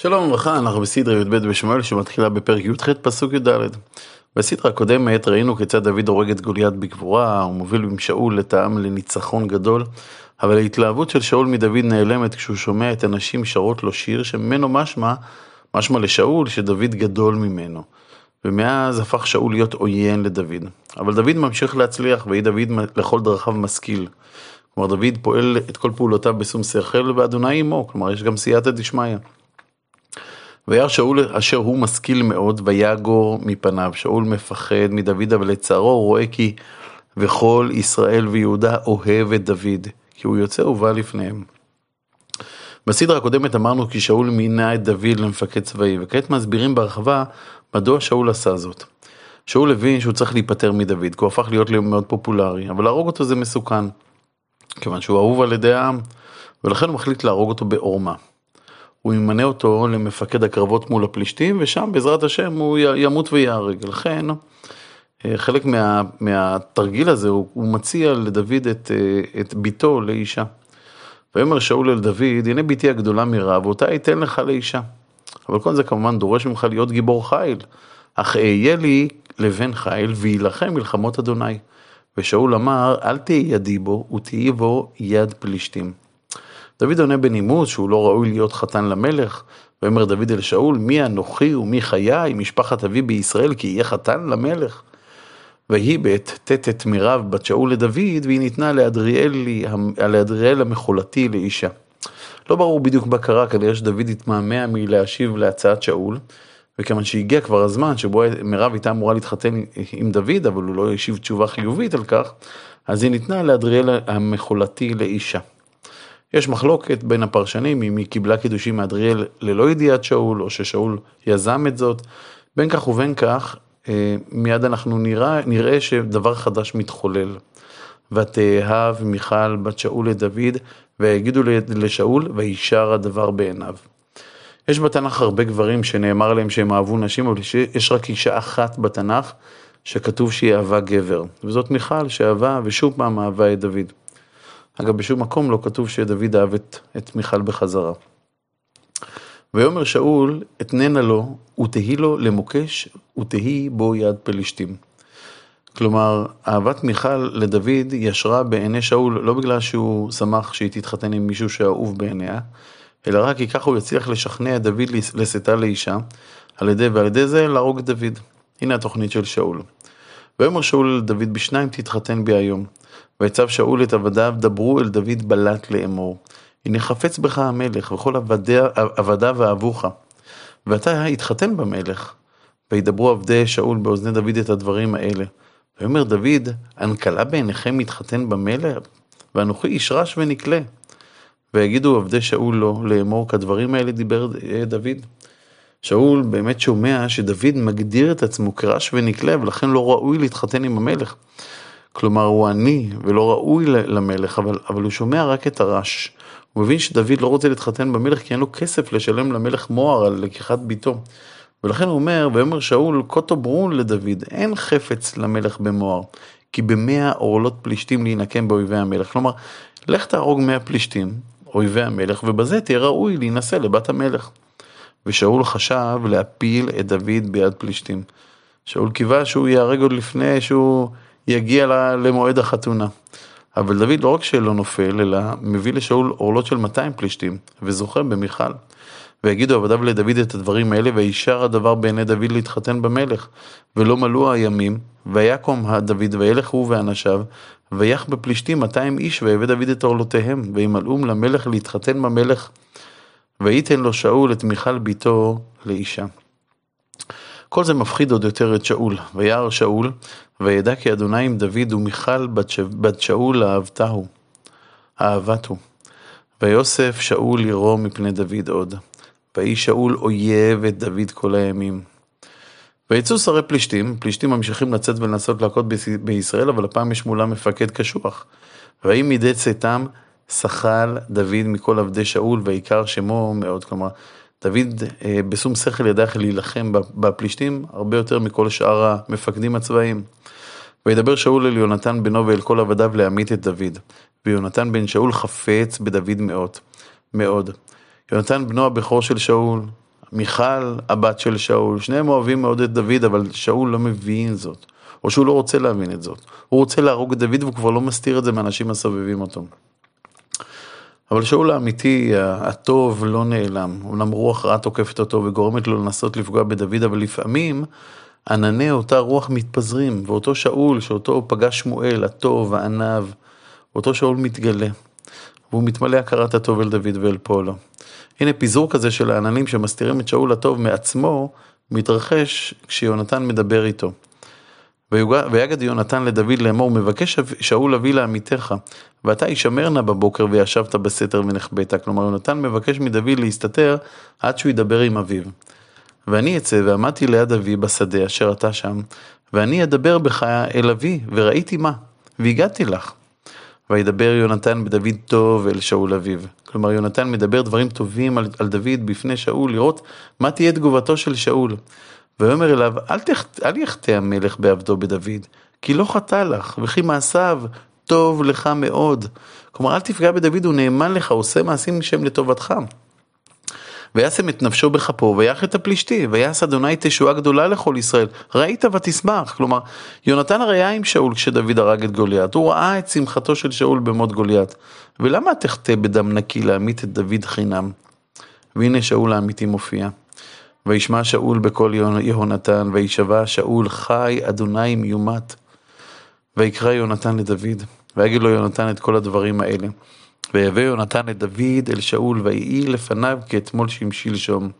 שלום וברכה, אנחנו בסדרה י"ב בשמואל שמתחילה בפרק י"ח פסוק י"ד. בסדרה הקודמת ראינו כיצד דוד הורג את גוליית בגבורה, הוא מוביל עם שאול העם לניצחון גדול, אבל ההתלהבות של שאול מדוד נעלמת כשהוא שומע את הנשים שרות לו שיר שממנו משמע, משמע לשאול שדוד גדול ממנו. ומאז הפך שאול להיות עוין לדוד. אבל דוד ממשיך להצליח, ויהי דוד לכל דרכיו משכיל. כלומר דוד פועל את כל פעולותיו בשום שכל ואדוני עמו, כלומר יש גם סייעתא דשמיא. וירא שאול אשר הוא משכיל מאוד, ויגור מפניו. שאול מפחד מדוד, אבל לצערו רואה כי וכל ישראל ויהודה אוהב את דוד, כי הוא יוצא ובא לפניהם. בסדרה הקודמת אמרנו כי שאול מינה את דוד למפקד צבאי, וכעת מסבירים בהרחבה מדוע שאול עשה זאת. שאול הבין שהוא צריך להיפטר מדוד, כי הוא הפך להיות מאוד פופולרי, אבל להרוג אותו זה מסוכן, כיוון שהוא אהוב על ידי העם, ולכן הוא מחליט להרוג אותו בעורמה. הוא ימנה אותו למפקד הקרבות מול הפלישתים, ושם בעזרת השם הוא ימות ויהרג. לכן, אה, חלק מה, מהתרגיל הזה, הוא, הוא מציע לדוד את, אה, את ביתו לאישה. ויאמר שאול אל דוד, הנה ביתי הגדולה מרב, ואותה אתן לך לאישה. אבל כל זה כמובן דורש ממך להיות גיבור חיל. אך אהיה לי לבן חיל, ויילחם מלחמות אדוני. ושאול אמר, אל תהי ידי בו, ותהי בו יד פלישתים. דוד עונה בנימוס שהוא לא ראוי להיות חתן למלך, ואומר דוד אל שאול, מי אנוכי ומי חיי, משפחת אבי בישראל, כי יהיה חתן למלך. ויהי בעת טטט מירב בת שאול לדוד, והיא ניתנה לאדריאל המחולתי לאישה. לא ברור בדיוק מה קרה, כנראה שדוד התמהמה מלהשיב להצעת שאול, וכיוון שהגיע כבר הזמן שבו מירב הייתה אמורה להתחתן עם דוד, אבל הוא לא השיב תשובה חיובית על כך, אז היא ניתנה לאדריאל המחולתי לאישה. יש מחלוקת בין הפרשנים אם היא קיבלה קידושים מאדריאל ללא ידיעת שאול, או ששאול יזם את זאת. בין כך ובין כך, אה, מיד אנחנו נראה, נראה שדבר חדש מתחולל. ותאהב מיכל בת שאול לדוד, ויגידו לשאול, וישר הדבר בעיניו. יש בתנ"ך הרבה גברים שנאמר להם שהם אהבו נשים, אבל יש רק אישה אחת בתנ"ך שכתוב שהיא אהבה גבר, וזאת מיכל שאהבה ושוב פעם אהבה את דוד. אגב, בשום מקום לא כתוב שדוד אהב את, את מיכל בחזרה. ויאמר שאול, אתננה לו, ותהי לו למוקש, ותהי בו יד פלישתים. כלומר, אהבת מיכל לדוד ישרה בעיני שאול, לא בגלל שהוא שמח שהיא תתחתן עם מישהו שאהוב בעיניה, אלא רק כי ככה הוא יצליח לשכנע את דוד לשאתה לאישה, על ידי, ועל ידי זה להרוג את דוד. הנה התוכנית של שאול. ויאמר שאול לדוד, בשניים תתחתן בי היום. ויצב שאול את עבדיו, דברו אל דוד בלט לאמור. הנה חפץ בך המלך, וכל עבדיו אהבוך. ואתה התחתן במלך. וידברו עבדי שאול באוזני דוד את הדברים האלה. ויאמר דוד, הנקלה בעיניכם מתחתן במלך? ואנוכי איש רש ונקלה. ויגידו עבדי שאול לו לאמור כדברים האלה דיבר דוד. שאול באמת שומע שדוד מגדיר את עצמו כרש ונקלה ולכן לא ראוי להתחתן עם המלך. כלומר הוא עני ולא ראוי למלך, אבל, אבל הוא שומע רק את הרש. הוא מבין שדוד לא רוצה להתחתן במלך כי אין לו כסף לשלם למלך מוהר על לקיחת ביתו. ולכן הוא אומר, ויאמר שאול, כה תאמרו לדוד, אין חפץ למלך במוהר, כי במאה עורלות פלישתים להינקם באויבי המלך. כלומר, לך תהרוג מאה פלישתים, אויבי המלך, ובזה תהיה ראוי להינשא לבת המלך. ושאול חשב להפיל את דוד ביד פלישתים. שאול קיווה שהוא ייהרג עוד לפני שהוא יגיע למועד החתונה. אבל דוד לא רק שלא נופל, אלא מביא לשאול עורלות של 200 פלישתים, וזוכה במיכל. ויגידו עבדיו לדוד את הדברים האלה, וישר הדבר בעיני דוד להתחתן במלך. ולא מלאו הימים, ויקום דוד, וילך הוא ואנשיו, ויח בפלישתים 200 איש, ויבא דוד את עורלותיהם, וימלאום למלך להתחתן במלך. וייתן לו שאול את מיכל ביתו לאישה. כל זה מפחיד עוד יותר את שאול, וירא שאול, וידע כי אדוני עם דוד ומיכל בת שאול אהבתהו, אהבתו. ויוסף שאול ירום מפני דוד עוד. ויהי שאול אויב את דוד כל הימים. ויצאו שרי פלישתים, פלישתים ממשיכים לצאת ולנסות להכות בישראל, אבל הפעם יש מולם מפקד קשוח. ויהי מידי צאתם, שכל דוד מכל עבדי שאול, ועיקר שמו מאוד. כלומר, דוד אה, בשום שכל ידע איך להילחם בפלישתים הרבה יותר מכל שאר המפקדים הצבאיים. וידבר שאול אל יונתן בנו ואל כל עבדיו להמית את דוד. ויונתן בן שאול חפץ בדוד מאוד. מאוד. יונתן בנו הבכור של שאול, מיכל, הבת של שאול, שניהם אוהבים מאוד את דוד, אבל שאול לא מבין זאת, או שהוא לא רוצה להבין את זאת. הוא רוצה להרוג את דוד והוא כבר לא מסתיר את זה מאנשים הסובבים אותו. אבל שאול האמיתי, הטוב, לא נעלם. אומנם רוח רעה תוקפת אותו וגורמת לו לנסות לפגוע בדוד, אבל לפעמים ענני אותה רוח מתפזרים, ואותו שאול, שאותו פגש שמואל, הטוב, הענב, אותו שאול מתגלה. והוא מתמלא הכרת הטוב אל דוד ואל פועלו. הנה פיזור כזה של העננים שמסתירים את שאול הטוב מעצמו, מתרחש כשיונתן מדבר איתו. ויגד יונתן לדוד לאמור, מבקש שאול אבי לעמיתך, ואתה הישמר נא בבוקר וישבת בסתר ונחבאת. כלומר, יונתן מבקש מדוד להסתתר עד שהוא ידבר עם אביו. ואני אצא ועמדתי ליד אבי בשדה אשר אתה שם, ואני אדבר בך אל אבי, וראיתי מה, והגעתי לך. וידבר יונתן בדוד טוב אל שאול אביו. כלומר, יונתן מדבר דברים טובים על, על דוד בפני שאול, לראות מה תהיה תגובתו של שאול. ויאמר אליו, אל, תח, אל יחטא המלך בעבדו בדוד, כי לא חטא לך, וכי מעשיו טוב לך מאוד. כלומר, אל תפגע בדוד, הוא נאמן לך, הוא עושה מעשים שהם לטובתך. וישם את נפשו בכפו ויח את הפלישתי, ויעש אדוני תשועה גדולה לכל ישראל, ראית ותשמח. כלומר, יונתן הרי היה עם שאול כשדוד הרג את גוליית, הוא ראה את שמחתו של שאול במות גוליית. ולמה תחטא בדם נקי להמית את דוד חינם? והנה שאול האמיתי מופיע. וישמע שאול בקול יהונתן, וישבע שאול חי אדוני מיומת. ויקרא יונתן לדוד, ויגיד לו יונתן את כל הדברים האלה. ויבא יונתן את דוד אל שאול, ויהי לפניו כאתמול שמשלשום.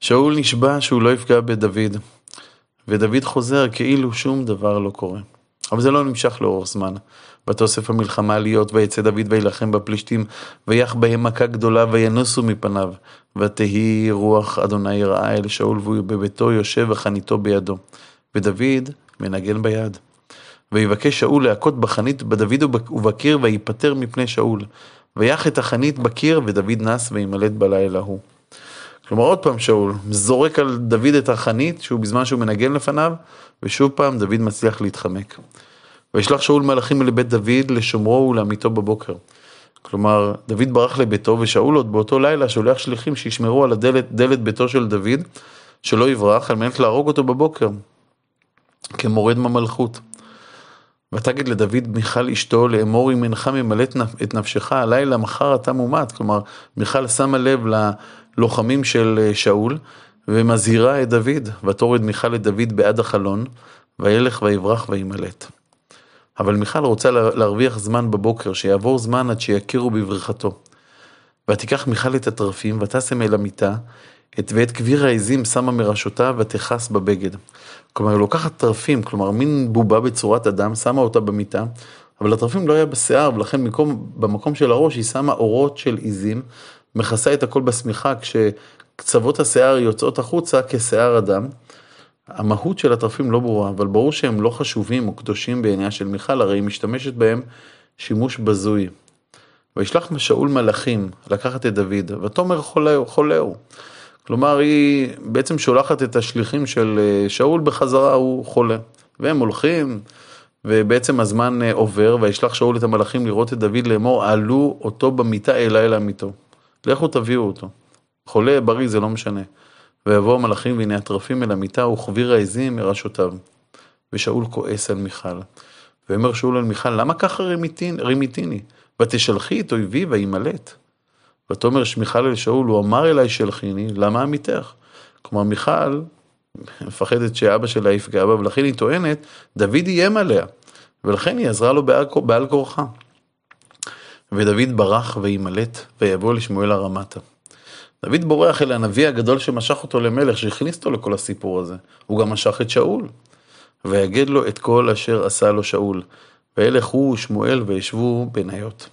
שאול נשבע שהוא לא יפגע בדוד, ודוד חוזר כאילו שום דבר לא קורה. אבל זה לא נמשך לאורך זמן. ותוסף המלחמה להיות, ויצא דוד וילחם בפלישתים, ויח בהם מכה גדולה, וינוסו מפניו. ותהי רוח אדוני רעה אל שאול, והוא בביתו יושב וחניתו בידו. ודוד מנגן ביד. ויבקש שאול להכות בחנית בדוד ובקיר, ויפטר מפני שאול. ויח את החנית בקיר, ודוד נס וימלט בלילה ההוא. כלומר עוד פעם שאול זורק על דוד את החנית, שהוא בזמן שהוא מנגן לפניו, ושוב פעם דוד מצליח להתחמק. וישלח שאול מלאכים לבית דוד לשומרו ולעמיתו בבוקר. כלומר, דוד ברח לביתו, ושאול עוד באותו לילה שולח שליחים שישמרו על הדלת, דלת ביתו של דוד, שלא יברח, על מנת להרוג אותו בבוקר, כמורד מהמלכות. ותגיד לדוד מיכל אשתו לאמור אם אינך ממלא את נפשך הלילה מחר אתה מומת. כלומר, מיכל שמה לב ללוחמים של אה, שאול ומזהירה את דוד. ותורד מיכל את דוד בעד החלון, וילך ויברח וימלט. אבל מיכל רוצה להרוויח זמן בבוקר, שיעבור זמן עד שיכירו בברכתו. ותיקח מיכל את התרפים, ותשם אל המיטה, את ואת כביר העזים שמה מראשותה ותכס בבגד. כלומר, היא לוקחת תרפים, כלומר, מין בובה בצורת אדם, שמה אותה במיטה, אבל התרפים לא היה בשיער, ולכן מקום, במקום של הראש היא שמה אורות של עזים, מכסה את הכל בשמיכה, כשקצוות השיער יוצאות החוצה כשיער אדם. המהות של התרפים לא ברורה, אבל ברור שהם לא חשובים או קדושים בעיניה של מיכל, הרי היא משתמשת בהם שימוש בזוי. וישלח שאול מלאכים לקחת את דוד, ותאמר חולהו, חולהו. כלומר, היא בעצם שולחת את השליחים של אה, שאול בחזרה, הוא חולה. והם הולכים, ובעצם הזמן אה, עובר, וישלח שאול את המלאכים לראות את דוד לאמור, עלו אותו במיטה אלה אל. לכו תביאו אותו. חולה, בריא, זה לא משנה. ויבואו המלאכים והנה הטרפים אל המיטה וכביר העזים מראשותיו. ושאול כועס על מיכל. ואומר שאול על מיכל, למה ככה רימיתיני? ותשלחי את אויבי וימלט. ותאמר שמיכל אל שאול, הוא אמר אליי שלחיני, למה עמיתך? כלומר, מיכל מפחדת שאבא שלה יפגע בה, ולכן היא טוענת, דוד איים עליה, ולכן היא עזרה לו בעל כורחה. ודוד ברח וימלט, ויבוא לשמואל הרמתה. דוד בורח אל הנביא הגדול שמשך אותו למלך, שהכניס אותו לכל הסיפור הזה. הוא גם משך את שאול. ויגד לו את כל אשר עשה לו שאול. וילך הוא ושמואל וישבו בניות.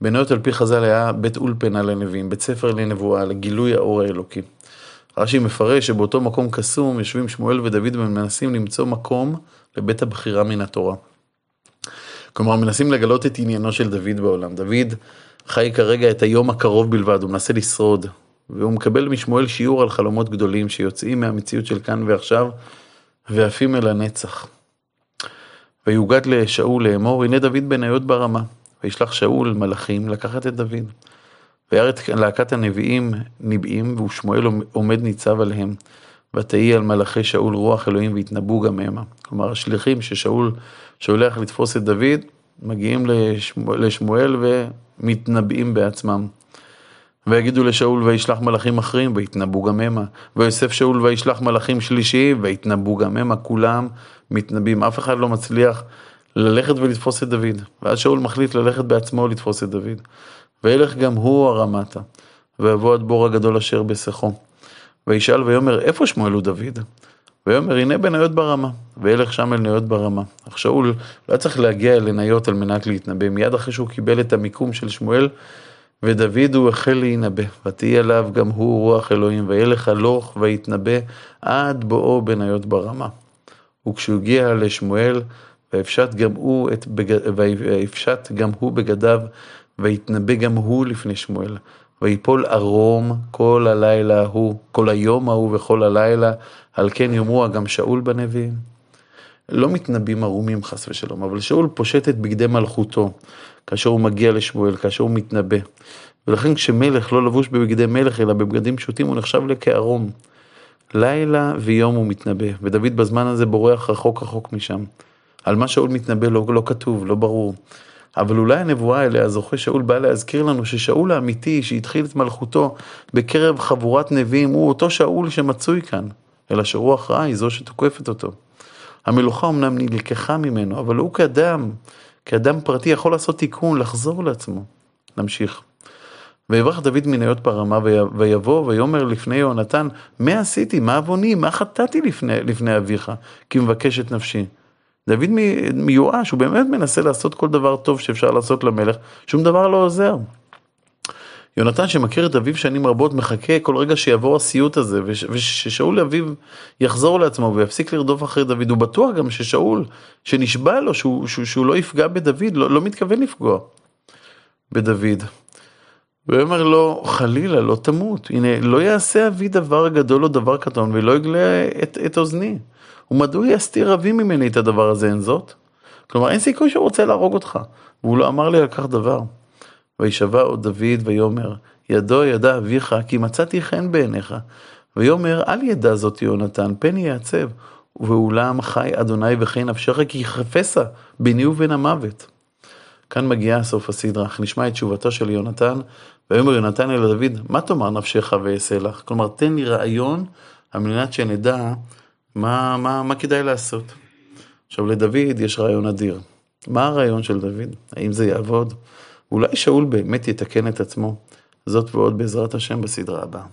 בניות על פי חז"ל היה בית אולפנה לנביאים, בית ספר לנבואה, לגילוי האור האלוקי. רש"י מפרש שבאותו מקום קסום יושבים שמואל ודוד ומנסים למצוא מקום לבית הבחירה מן התורה. כלומר, מנסים לגלות את עניינו של דוד בעולם. דוד חי כרגע את היום הקרוב בלבד, הוא מנסה לשרוד, והוא מקבל משמואל שיעור על חלומות גדולים שיוצאים מהמציאות של כאן ועכשיו, ועפים אל הנצח. ויוגד לשאול לאמור, הנה דוד בניות ברמה. וישלח שאול מלאכים לקחת את דוד. וירא את להקת הנביאים ניבאים, ושמואל עומד ניצב עליהם. ותהי על מלאכי שאול רוח אלוהים והתנבאו גם המה. כלומר, השליחים ששאול שולח לתפוס את דוד, מגיעים לשמואל ומתנבאים בעצמם. ויגידו לשאול וישלח מלאכים אחרים ויתנבאו גם המה. ויוסף שאול וישלח מלאכים שלישיים ויתנבאו גם המה. כולם מתנבאים, אף אחד לא מצליח ללכת ולתפוס את דוד. ואז שאול מחליט ללכת בעצמו לתפוס את דוד. וילך גם הוא הרמתה, ויבוא עד בור הגדול אשר בסכו. וישאל ויאמר איפה שמואל הוא דוד? ויאמר הנה בניות ברמה, וילך שם אל ניות ברמה. אך שאול לא צריך להגיע אל ניות על מנת להתנבא, מיד אחרי שהוא קיבל את המיקום של שמואל, ודוד הוא החל להינבא, ותהי עליו גם הוא רוח אלוהים, וילך הלוך ויתנבא עד בואו בניות ברמה. וכשהוא הגיע לשמואל, ויפשט גם הוא, את גם הוא בגדיו, ויתנבא גם הוא לפני שמואל. ויפול ערום כל הלילה ההוא, כל היום ההוא וכל הלילה, על כן יאמרו גם שאול בנביאים. לא מתנבאים ערומים חס ושלום, אבל שאול פושט את בגדי מלכותו, כאשר הוא מגיע לשמואל, כאשר הוא מתנבא. ולכן כשמלך לא לבוש בבגדי מלך, אלא בבגדים פשוטים, הוא נחשב לכערום. לילה ויום הוא מתנבא, ודוד בזמן הזה בורח רחוק רחוק משם. על מה שאול מתנבא לא, לא כתוב, לא ברור. אבל אולי הנבואה אליה זוכה שאול בא להזכיר לנו ששאול האמיתי שהתחיל את מלכותו בקרב חבורת נביאים הוא אותו שאול שמצוי כאן, אלא שרוח רעה היא זו שתוקפת אותו. המלוכה אמנם נלקחה ממנו, אבל הוא כאדם, כאדם פרטי יכול לעשות תיקון, לחזור לעצמו. נמשיך. ויברך דוד מניות ברמה ויבוא ויאמר לפני יהונתן, מה עשיתי, מה עווני, מה חטאתי לפני, לפני אביך, כי מבקש את נפשי. דוד מיואש, הוא באמת מנסה לעשות כל דבר טוב שאפשר לעשות למלך, שום דבר לא עוזר. יונתן שמכיר את אביו שנים רבות מחכה כל רגע שיעבור הסיוט הזה וששאול אביו יחזור לעצמו ויפסיק לרדוף אחרי דוד. הוא בטוח גם ששאול, שנשבע לו שהוא, שהוא, שהוא לא יפגע בדוד, לא, לא מתכוון לפגוע בדוד. והוא אומר לו, חלילה, לא תמות. הנה, לא יעשה אבי דבר גדול או דבר קטון ולא יגלה את, את אוזני. ומדוע יסתיר אבי ממני את הדבר הזה, אין זאת? כלומר, אין סיכוי שהוא רוצה להרוג אותך. והוא לא אמר לי על כך דבר. וישבע עוד דוד ויאמר, ידו ידע אביך, כי מצאתי חן בעיניך. ויאמר, אל ידע זאת יהונתן, פן יעצב. ואולם חי אדוני וחי נפשך, כי חפשה ביני ובין המוות. כאן מגיעה סוף הסדרה, אך נשמע את תשובתו של יונתן, ויאמר יונתן אל דוד, מה תאמר נפשך ואעשה לך? כלומר, תן לי רעיון על מנת שנדע מה, מה, מה כדאי לעשות. עכשיו לדוד יש רעיון אדיר. מה הרעיון של דוד? האם זה יעבוד? אולי שאול באמת יתקן את עצמו? זאת ועוד בעזרת השם בסדרה הבאה.